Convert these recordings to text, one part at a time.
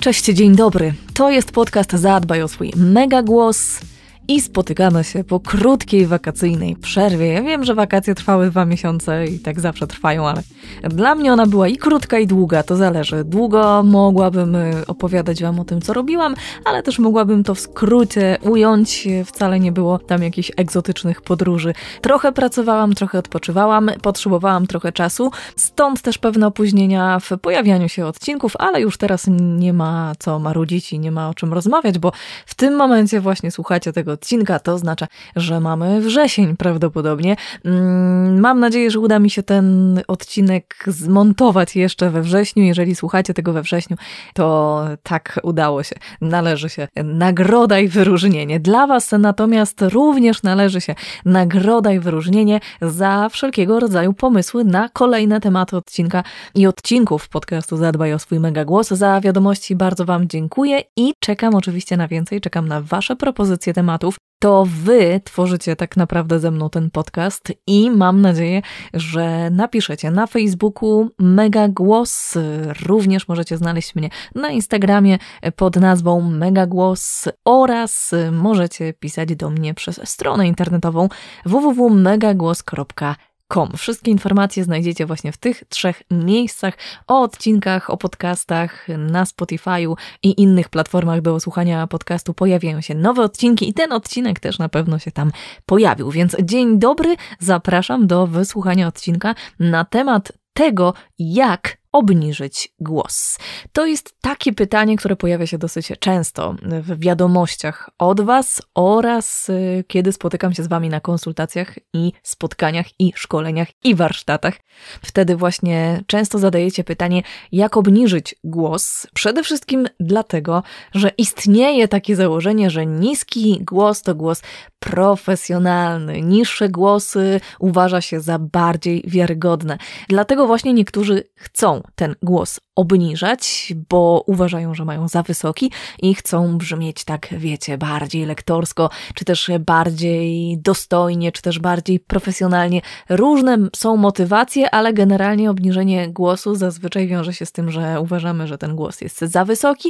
Cześć, dzień dobry. To jest podcast Zadbaj o swój mega głos i spotykamy się po krótkiej wakacyjnej przerwie. Ja wiem, że wakacje trwały dwa miesiące i tak zawsze trwają, ale dla mnie ona była i krótka, i długa, to zależy. Długo mogłabym y, opowiadać Wam o tym, co robiłam, ale też mogłabym to w skrócie ująć. Wcale nie było tam jakichś egzotycznych podróży. Trochę pracowałam, trochę odpoczywałam, potrzebowałam trochę czasu, stąd też pewne opóźnienia w pojawianiu się odcinków, ale już teraz nie ma co marudzić i nie ma o czym rozmawiać, bo w tym momencie właśnie słuchacie tego odcinka, to oznacza, że mamy wrzesień prawdopodobnie. Mm, mam nadzieję, że uda mi się ten odcinek zmontować jeszcze we wrześniu. Jeżeli słuchacie tego we wrześniu, to tak udało się. Należy się nagroda i wyróżnienie. Dla Was natomiast również należy się nagroda i wyróżnienie za wszelkiego rodzaju pomysły na kolejne tematy odcinka i odcinków podcastu Zadbaj o swój mega głos. Za wiadomości bardzo Wam dziękuję i czekam oczywiście na więcej. Czekam na Wasze propozycje tematów to wy tworzycie tak naprawdę ze mną ten podcast i mam nadzieję, że napiszecie na Facebooku Mega Głos. Również możecie znaleźć mnie na Instagramie pod nazwą Mega Głos oraz możecie pisać do mnie przez stronę internetową Wszystkie informacje znajdziecie właśnie w tych trzech miejscach o odcinkach, o podcastach na Spotify'u i innych platformach do słuchania podcastu pojawiają się nowe odcinki i ten odcinek też na pewno się tam pojawił. Więc dzień dobry, zapraszam do wysłuchania odcinka na temat tego, jak obniżyć głos? To jest takie pytanie, które pojawia się dosyć często w wiadomościach od Was oraz y, kiedy spotykam się z Wami na konsultacjach i spotkaniach i szkoleniach i warsztatach. Wtedy właśnie często zadajecie pytanie, jak obniżyć głos? Przede wszystkim dlatego, że istnieje takie założenie, że niski głos to głos profesjonalny, niższe głosy uważa się za bardziej wiarygodne. Dlatego właśnie niektórzy chcą ten głos obniżać, bo uważają, że mają za wysoki i chcą brzmieć tak, wiecie, bardziej lektorsko, czy też bardziej dostojnie, czy też bardziej profesjonalnie. Różne są motywacje, ale generalnie obniżenie głosu zazwyczaj wiąże się z tym, że uważamy, że ten głos jest za wysoki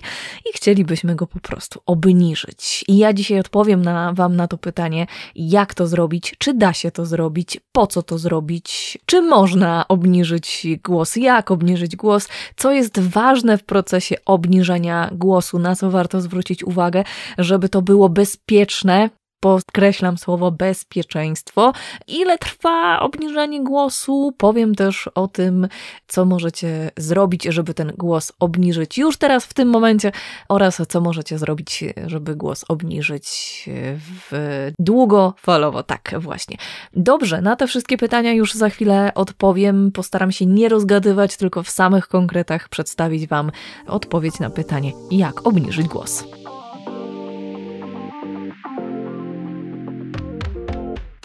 i chcielibyśmy go po prostu obniżyć. I ja dzisiaj odpowiem na, Wam na to pytanie, jak to zrobić, czy da się to zrobić, po co to zrobić, czy można obniżyć głos, jak obniżyć głos, co jest ważne w procesie obniżenia głosu, na co warto zwrócić uwagę, żeby to było bezpieczne, podkreślam słowo bezpieczeństwo. Ile trwa obniżenie głosu? Powiem też o tym, co możecie zrobić, żeby ten głos obniżyć już teraz, w tym momencie, oraz co możecie zrobić, żeby głos obniżyć w długofalowo. Tak, właśnie. Dobrze, na te wszystkie pytania już za chwilę odpowiem. Postaram się nie rozgadywać, tylko w samych konkretach przedstawić Wam odpowiedź na pytanie, jak obniżyć głos.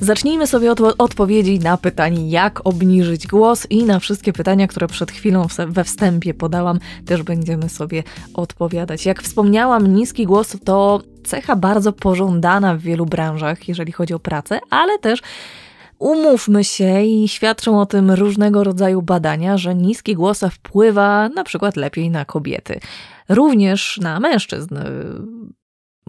Zacznijmy sobie od odpowiedzi na pytanie, jak obniżyć głos i na wszystkie pytania, które przed chwilą we wstępie podałam, też będziemy sobie odpowiadać. Jak wspomniałam, niski głos to cecha bardzo pożądana w wielu branżach, jeżeli chodzi o pracę, ale też Umówmy się i świadczą o tym różnego rodzaju badania, że niski głos wpływa na przykład lepiej na kobiety, również na mężczyzn.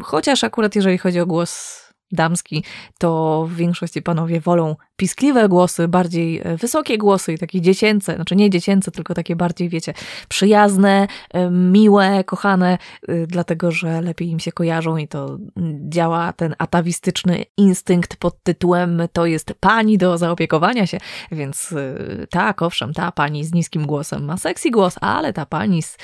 Chociaż akurat jeżeli chodzi o głos damski, to w większości panowie wolą piskliwe głosy, bardziej e, wysokie głosy i takie dziecięce, znaczy nie dziecięce, tylko takie bardziej, wiecie, przyjazne, e, miłe, kochane, e, dlatego że lepiej im się kojarzą i to działa ten atawistyczny instynkt pod tytułem to jest pani do zaopiekowania się, więc tak, owszem, ta pani z niskim głosem ma sexy głos, ale ta pani z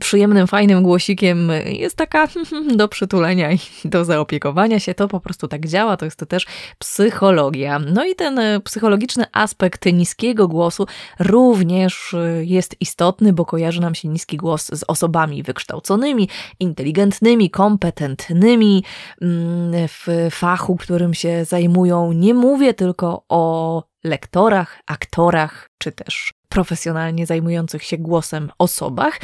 przyjemnym, fajnym głosikiem jest taka do przytulenia i do zaopiekowania się. To po prostu tak działa, to jest to też psychologia. No i ten psychologiczny aspekt niskiego głosu również jest istotny, bo kojarzy nam się niski głos z osobami wykształconymi, inteligentnymi, kompetentnymi mm, w fachu, którym się zajmują. Nie mówię tylko o lektorach, aktorach czy też profesjonalnie zajmujących się głosem osobach.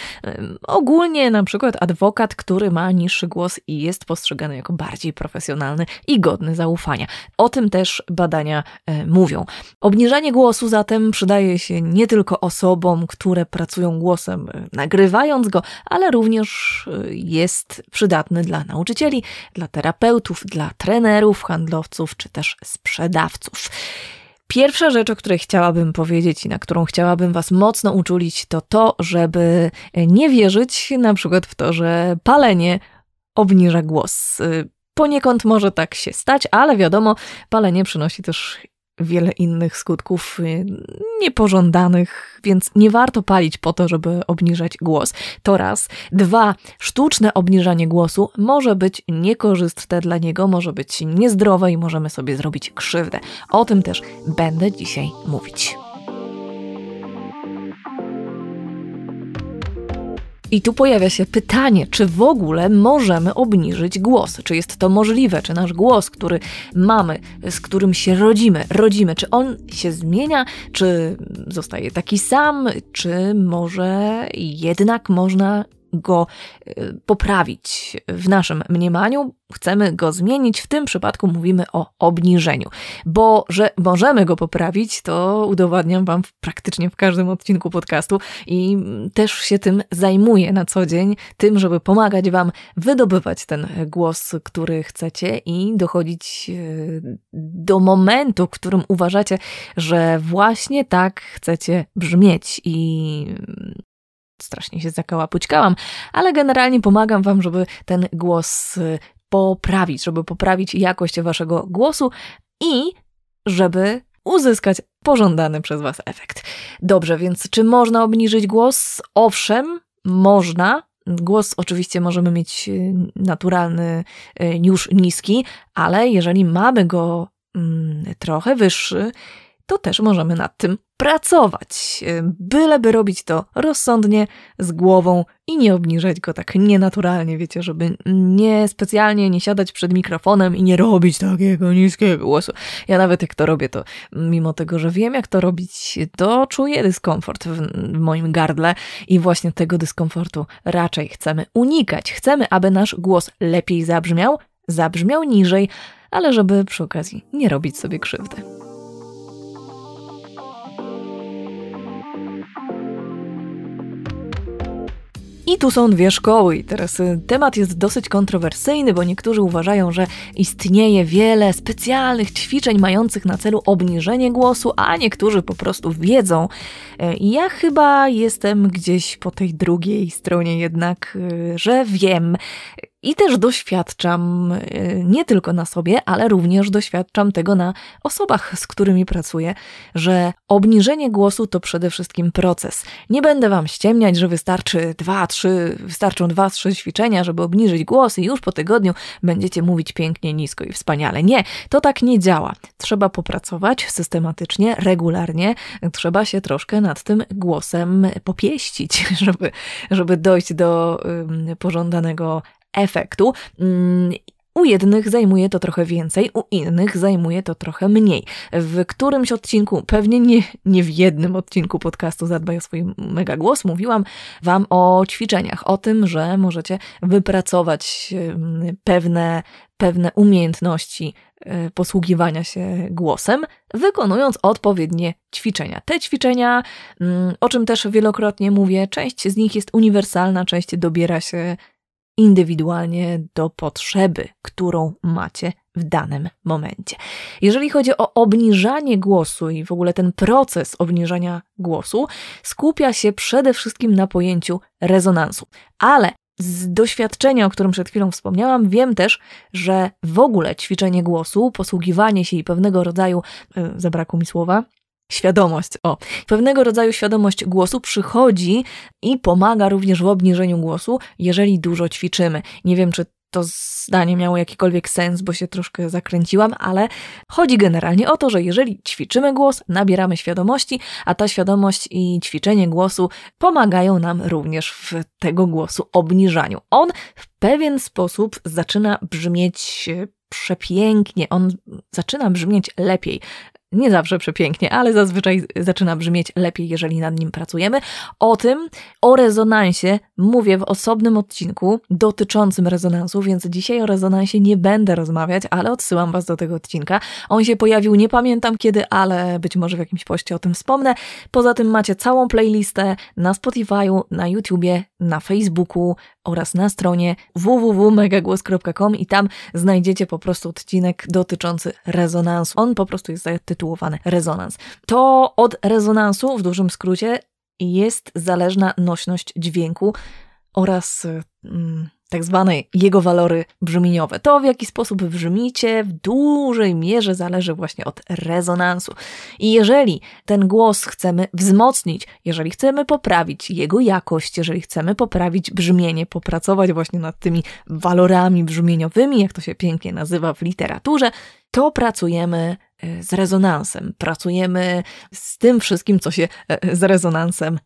Ogólnie na przykład adwokat, który ma niższy głos i jest postrzegany jako bardziej profesjonalny i godny zaufania. O tym też badania e, mówią. Obniżanie głosu zatem przydaje się nie tylko osobom, które pracują głosem e, nagrywając go, ale również e, jest przydatny dla nauczycieli, dla terapeutów, dla trenerów, handlowców czy też sprzedawców. Pierwsza rzecz, o której chciałabym powiedzieć i na którą chciałabym Was mocno uczulić, to to, żeby nie wierzyć na przykład w to, że palenie obniża głos. Poniekąd może tak się stać, ale wiadomo, palenie przynosi też wiele innych skutków y, niepożądanych, więc nie warto palić po to, żeby obniżać głos. To raz. Dwa, sztuczne obniżanie głosu może być niekorzystne dla niego, może być niezdrowe i możemy sobie zrobić krzywdę. O tym też będę dzisiaj mówić. I tu pojawia się pytanie, czy w ogóle możemy obniżyć głos? Czy jest to możliwe? Czy nasz głos, który mamy, z którym się rodzimy, rodzimy, czy on się zmienia? Czy zostaje taki sam? Czy może jednak można go y, poprawić w naszym mniemaniu, chcemy go zmienić, w tym przypadku mówimy o obniżeniu. Bo że możemy go poprawić, to udowadniam Wam praktycznie w każdym odcinku podcastu i też się tym zajmuję na co dzień, tym, żeby pomagać Wam wydobywać ten głos, który chcecie i dochodzić y, do momentu, w którym uważacie, że właśnie tak chcecie brzmieć i strasznie się zakałapućkałam, ale generalnie pomagam Wam, żeby ten głos y, poprawić, żeby poprawić jakość Waszego głosu i żeby uzyskać pożądany przez Was efekt. Dobrze, więc czy można obniżyć głos? Owszem, można. Głos oczywiście możemy mieć y, naturalny, y, już niski, ale jeżeli mamy go mm, trochę wyższy, to też możemy nad tym pracować, byleby robić to rozsądnie, z głową i nie obniżać go tak nienaturalnie, wiecie, żeby nie specjalnie nie siadać przed mikrofonem i nie robić takiego niskiego głosu. Ja nawet jak to robię, to mimo tego, że wiem jak to robić, to czuję dyskomfort w, w moim gardle i właśnie tego dyskomfortu raczej chcemy unikać. Chcemy, aby nasz głos lepiej zabrzmiał, zabrzmiał niżej, ale żeby przy okazji nie robić sobie krzywdy. I tu są dwie szkoły. I teraz y, temat jest dosyć kontrowersyjny, bo niektórzy uważają, że istnieje wiele specjalnych ćwiczeń mających na celu obniżenie głosu, a niektórzy po prostu wiedzą. I ja chyba jestem gdzieś po tej drugiej stronie jednak, y, że wiem. I też doświadczam y, nie tylko na sobie, ale również doświadczam tego na osobach, z którymi pracuję, że obniżenie głosu to przede wszystkim proces. Nie będę wam ściemniać, że wystarczy dwa, trzy, wystarczą dwa, trzy ćwiczenia, żeby obniżyć głos i już po tygodniu będziecie mówić pięknie, nisko i wspaniale. Nie, to tak nie działa. Trzeba popracować systematycznie, regularnie, trzeba się troszkę nad tym głosem popieścić, żeby, żeby dojść do pożądanego efektu. Mm, u jednych zajmuje to trochę więcej, u innych zajmuje to trochę mniej. W którymś odcinku, pewnie nie, nie w jednym odcinku podcastu Zadbaj o swój mega głos, mówiłam Wam o ćwiczeniach, o tym, że możecie wypracować pewne, pewne umiejętności e, posługiwania się głosem, wykonując odpowiednie ćwiczenia. Te ćwiczenia, mm, o czym też wielokrotnie mówię, część z nich jest uniwersalna, część dobiera się indywidualnie do potrzeby, którą macie w danym momencie. Jeżeli chodzi o obniżanie głosu i w ogóle ten proces obniżania głosu, skupia się przede wszystkim na pojęciu rezonansu. Ale z doświadczenia, o którym przed chwilą wspomniałam, wiem też, że w ogóle ćwiczenie głosu, posługiwanie się i pewnego rodzaju, yy, zabrakło mi słowa, Świadomość, o, pewnego rodzaju świadomość głosu przychodzi i pomaga również w obniżeniu głosu, jeżeli dużo ćwiczymy. Nie wiem, czy to zdanie miało jakikolwiek sens, bo się troszkę zakręciłam, ale chodzi generalnie o to, że jeżeli ćwiczymy głos, nabieramy świadomości, a ta świadomość i ćwiczenie głosu pomagają nam również w tego głosu obniżaniu. On w pewien sposób zaczyna brzmieć przepięknie, on zaczyna brzmieć lepiej nie zawsze przepięknie, ale zazwyczaj zaczyna brzmieć lepiej, jeżeli nad nim pracujemy. O tym, o rezonansie mówię w osobnym odcinku dotyczącym rezonansu, więc dzisiaj o rezonansie nie będę rozmawiać, ale odsyłam Was do tego odcinka. On się pojawił, nie pamiętam kiedy, ale być może w jakimś poście o tym wspomnę. Poza tym macie całą playlistę na Spotify'u, na YouTubie, na Facebooku oraz na stronie www.megagłos.com i tam znajdziecie po prostu odcinek dotyczący rezonansu. On po prostu jest zatytułowany Rezonans. To od rezonansu, w dużym skrócie, jest zależna nośność dźwięku oraz mm, tak zwane jego walory brzmieniowe. To, w jaki sposób brzmicie, w dużej mierze zależy właśnie od rezonansu. I jeżeli ten głos chcemy wzmocnić, jeżeli chcemy poprawić jego jakość, jeżeli chcemy poprawić brzmienie, popracować właśnie nad tymi walorami brzmieniowymi, jak to się pięknie nazywa w literaturze, to pracujemy e, z rezonansem, pracujemy z tym wszystkim, co się e, z rezonansem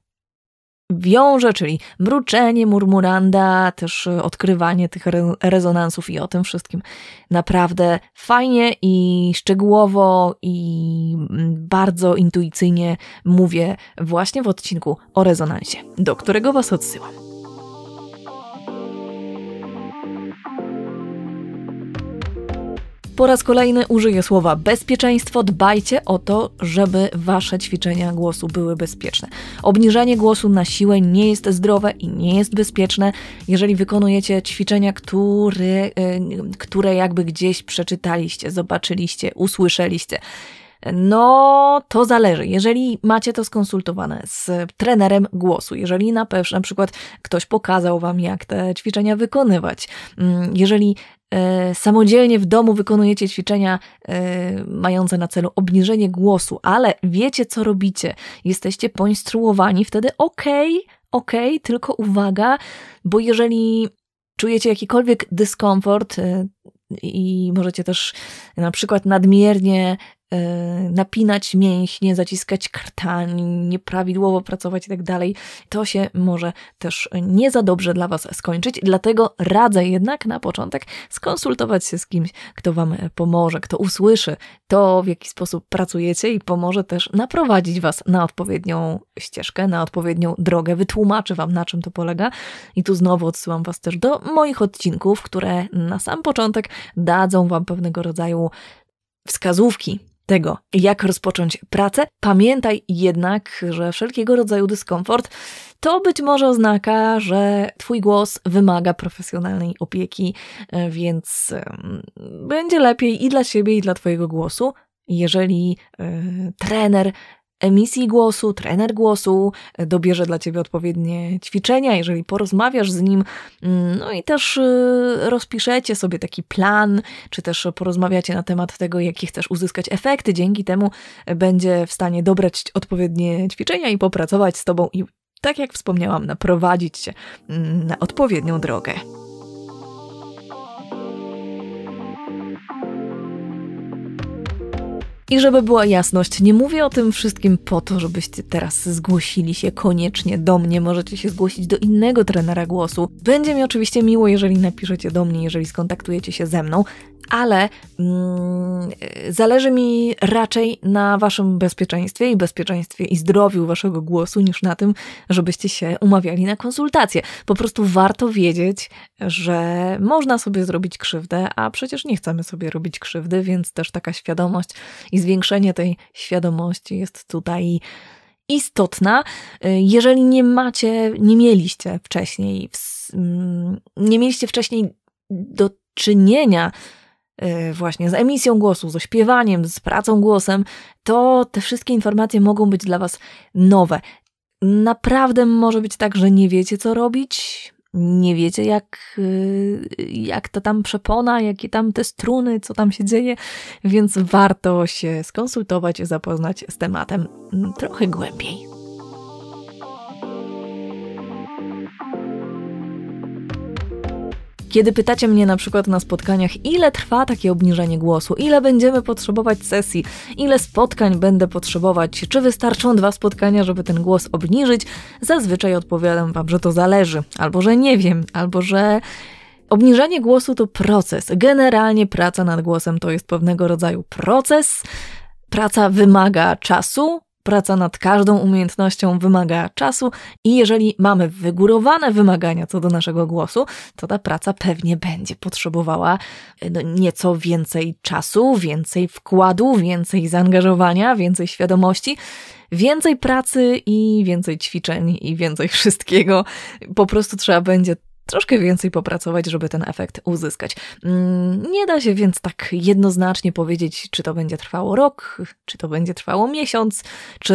wiąże, czyli mruczenie, murmuranda, też odkrywanie tych re rezonansów i o tym wszystkim naprawdę fajnie i szczegółowo i bardzo intuicyjnie mówię właśnie w odcinku o rezonansie, do którego Was odsyłam. Po raz kolejny użyję słowa bezpieczeństwo. Dbajcie o to, żeby wasze ćwiczenia głosu były bezpieczne. Obniżanie głosu na siłę nie jest zdrowe i nie jest bezpieczne. Jeżeli wykonujecie ćwiczenia, które, y, które jakby gdzieś przeczytaliście, zobaczyliście, usłyszeliście, no, to zależy. Jeżeli macie to skonsultowane z trenerem głosu, jeżeli na, na przykład ktoś pokazał wam, jak te ćwiczenia wykonywać, mm, jeżeli e, samodzielnie w domu wykonujecie ćwiczenia e, mające na celu obniżenie głosu, ale wiecie, co robicie, jesteście poinstruowani, wtedy okej, okay, okej, okay, tylko uwaga, bo jeżeli czujecie jakikolwiek dyskomfort, e, i możecie też na przykład nadmiernie napinać mięśnie, zaciskać krtań, nieprawidłowo pracować i tak dalej, to się może też nie za dobrze dla Was skończyć. Dlatego radzę jednak na początek skonsultować się z kimś, kto Wam pomoże, kto usłyszy to, w jaki sposób pracujecie i pomoże też naprowadzić Was na odpowiednią ścieżkę, na odpowiednią drogę, wytłumaczy Wam, na czym to polega. I tu znowu odsyłam Was też do moich odcinków, które na sam początek dadzą Wam pewnego rodzaju wskazówki tego, jak rozpocząć pracę. Pamiętaj jednak, że wszelkiego rodzaju dyskomfort to być może oznaka, że Twój głos wymaga profesjonalnej opieki, e, więc będzie lepiej i dla siebie, i dla Twojego głosu, jeżeli y, trener emisji głosu, trener głosu e, dobierze dla ciebie odpowiednie ćwiczenia, jeżeli porozmawiasz z nim, mm, no i też e, rozpiszecie sobie taki plan, czy też porozmawiacie na temat tego, jakie chcesz uzyskać efekty, dzięki temu będzie w stanie dobrać odpowiednie ćwiczenia i popracować z tobą i tak jak wspomniałam, naprowadzić cię mm, na odpowiednią drogę. I żeby była jasność, nie mówię o tym wszystkim po to, żebyście teraz zgłosili się koniecznie do mnie. Możecie się zgłosić do innego trenera głosu. Będzie mi oczywiście miło, jeżeli napiszecie do mnie, jeżeli skontaktujecie się ze mną, ale mm, zależy mi raczej na waszym bezpieczeństwie i bezpieczeństwie i zdrowiu waszego głosu, niż na tym, żebyście się umawiali na konsultacje. Po prostu warto wiedzieć, że można sobie zrobić krzywdę, a przecież nie chcemy sobie robić krzywdy, więc też taka świadomość i zwiększenie tej świadomości jest tutaj istotna. Jeżeli nie macie, nie mieliście wcześniej, mm, nie mieliście wcześniej do czynienia właśnie z emisją głosu, z śpiewaniem, z pracą głosem, to te wszystkie informacje mogą być dla Was nowe. Naprawdę może być tak, że nie wiecie, co robić, nie wiecie, jak, y, jak to tam przepona, jakie tam te struny, co tam się dzieje, więc warto się skonsultować, zapoznać z tematem trochę głębiej. Kiedy pytacie mnie na przykład na spotkaniach, ile trwa takie obniżenie głosu, ile będziemy potrzebować sesji, ile spotkań będę potrzebować, czy wystarczą dwa spotkania, żeby ten głos obniżyć, zazwyczaj odpowiadam Wam, że to zależy, albo że nie wiem, albo że obniżanie głosu to proces. Generalnie praca nad głosem to jest pewnego rodzaju proces. Praca wymaga czasu, praca nad każdą umiejętnością wymaga czasu i jeżeli mamy wygórowane wymagania co do naszego głosu, to ta praca pewnie będzie potrzebowała no, nieco więcej czasu, więcej wkładu, więcej zaangażowania, więcej świadomości. Więcej pracy i więcej ćwiczeń i więcej wszystkiego. Po prostu trzeba będzie troszkę więcej popracować, żeby ten efekt uzyskać. Mm, nie da się więc tak jednoznacznie powiedzieć, czy to będzie trwało rok, czy to będzie trwało miesiąc, czy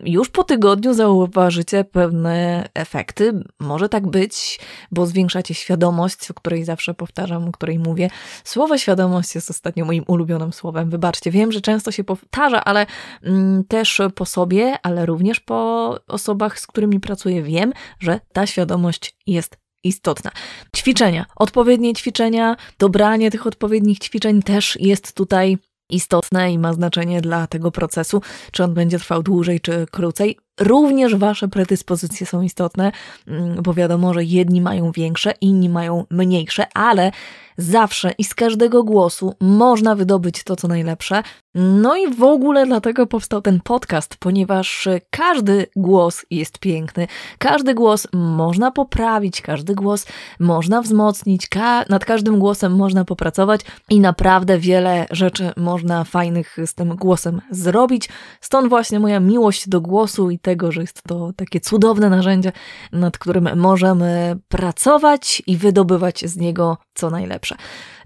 już po tygodniu zauważycie pewne efekty. Może tak być, bo zwiększacie świadomość, o której zawsze powtarzam, o której mówię. Słowo świadomość jest ostatnio moim ulubionym słowem. Wybaczcie, wiem, że często się powtarza, ale mm, też po sobie, ale również po osobach, z którymi pracuję, wiem, że ta świadomość jest istotna. Ćwiczenia, odpowiednie ćwiczenia, dobranie tych odpowiednich ćwiczeń też jest tutaj istotne i ma znaczenie dla tego procesu, czy on będzie trwał dłużej czy krócej. Również wasze predyspozycje są istotne, mm, bo wiadomo, że jedni mają większe, inni mają mniejsze, ale zawsze i z każdego głosu można wydobyć to, co najlepsze. No i w ogóle dlatego powstał ten podcast, ponieważ każdy głos jest piękny, każdy głos można poprawić, każdy głos można wzmocnić, ka nad każdym głosem można popracować i naprawdę wiele rzeczy można fajnych z tym głosem zrobić. Stąd właśnie moja miłość do głosu i tego, że jest to takie cudowne narzędzie, nad którym możemy pracować i wydobywać z niego co najlepsze.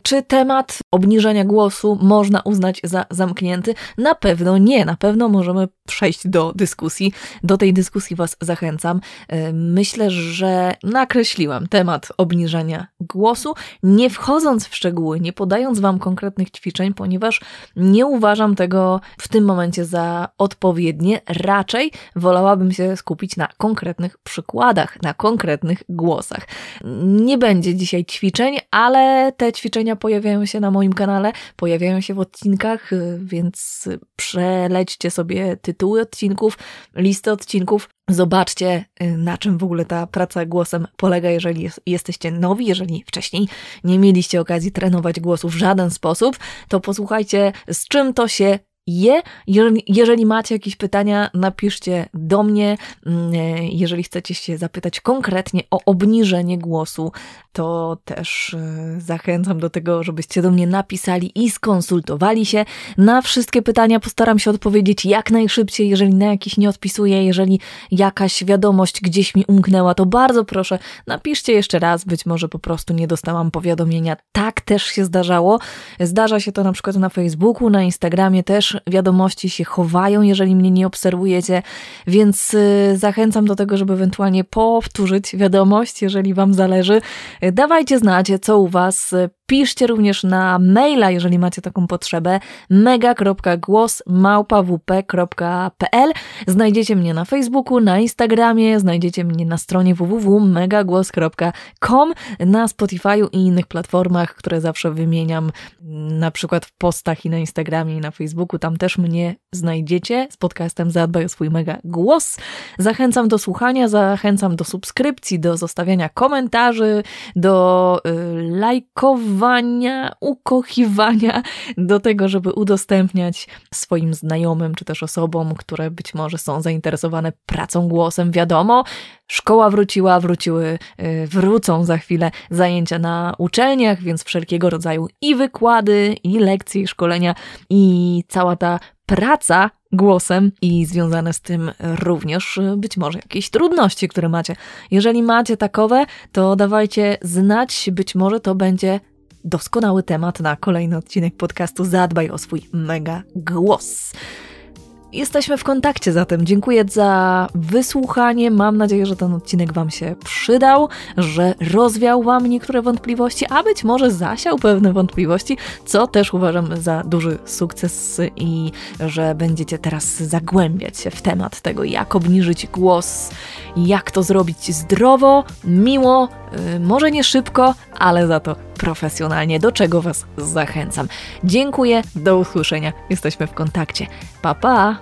Czy temat obniżenia głosu można uznać za zamknięty? Na pewno nie. Na pewno możemy przejść do dyskusji. Do tej dyskusji Was zachęcam. E, myślę, że nakreśliłam temat obniżania głosu, nie wchodząc w szczegóły, nie podając Wam konkretnych ćwiczeń, ponieważ nie uważam tego w tym momencie za odpowiednie. Raczej wolałabym się skupić na konkretnych przykładach, na konkretnych głosach. Nie będzie dzisiaj ćwiczeń, ale te ćwiczenia pojawiają się na moim kanale, pojawiają się w odcinkach, więc przelećcie sobie tytuły odcinków, listy odcinków. Zobaczcie, na czym w ogóle ta praca głosem polega, jeżeli jest, jesteście nowi, jeżeli wcześniej nie mieliście okazji trenować głosu w żaden sposób, to posłuchajcie, z czym to się je. Jeżeli, macie jakieś pytania, napiszcie do mnie. Mm, e, jeżeli chcecie się zapytać konkretnie o obniżenie głosu, to też e, zachęcam do tego, żebyście do mnie napisali i skonsultowali się. Na wszystkie pytania postaram się odpowiedzieć jak najszybciej. Jeżeli na jakieś nie odpisuję, jeżeli jakaś wiadomość gdzieś mi umknęła, to bardzo proszę, napiszcie jeszcze raz. Być może po prostu nie dostałam powiadomienia. Tak też się zdarzało. Zdarza się to na przykład na Facebooku, na Instagramie też wiadomości się chowają, jeżeli mnie nie obserwujecie, więc y, zachęcam do tego, żeby ewentualnie powtórzyć wiadomość, jeżeli Wam zależy. Dawajcie znać, co u Was Piszcie również na maila, jeżeli macie taką potrzebę, mega.głos.małpawp.pl Znajdziecie mnie na Facebooku, na Instagramie, znajdziecie mnie na stronie www.megagłos.com, na Spotify'u i innych platformach, które zawsze wymieniam, na przykład w postach i na Instagramie i na Facebooku, tam też mnie znajdziecie. Z podcastem Zadbaj o swój mega głos. Zachęcam do słuchania, zachęcam do subskrypcji, do zostawiania komentarzy, do y, lajkowania, ukochiwania, ukochiwania do tego, żeby udostępniać swoim znajomym, czy też osobom, które być może są zainteresowane pracą głosem. Wiadomo, szkoła wróciła, wróciły, y, wrócą za chwilę zajęcia na uczelniach, więc wszelkiego rodzaju i wykłady, i lekcje, i szkolenia, i cała ta praca głosem i związane z tym również y, być może jakieś trudności, które macie. Jeżeli macie takowe, to dawajcie znać, być może to będzie doskonały temat na kolejny odcinek podcastu Zadbaj o swój mega głos. Jesteśmy w kontakcie zatem. Dziękuję za wysłuchanie. Mam nadzieję, że ten odcinek Wam się przydał, że rozwiał Wam niektóre wątpliwości, a być może zasiał pewne wątpliwości, co też uważam za duży sukces i że będziecie teraz zagłębiać się w temat tego, jak obniżyć głos, jak to zrobić zdrowo, miło, yy, może nie szybko, ale za to profesjonalnie, do czego Was zachęcam. Dziękuję, do usłyszenia. Jesteśmy w kontakcie. Pa pa!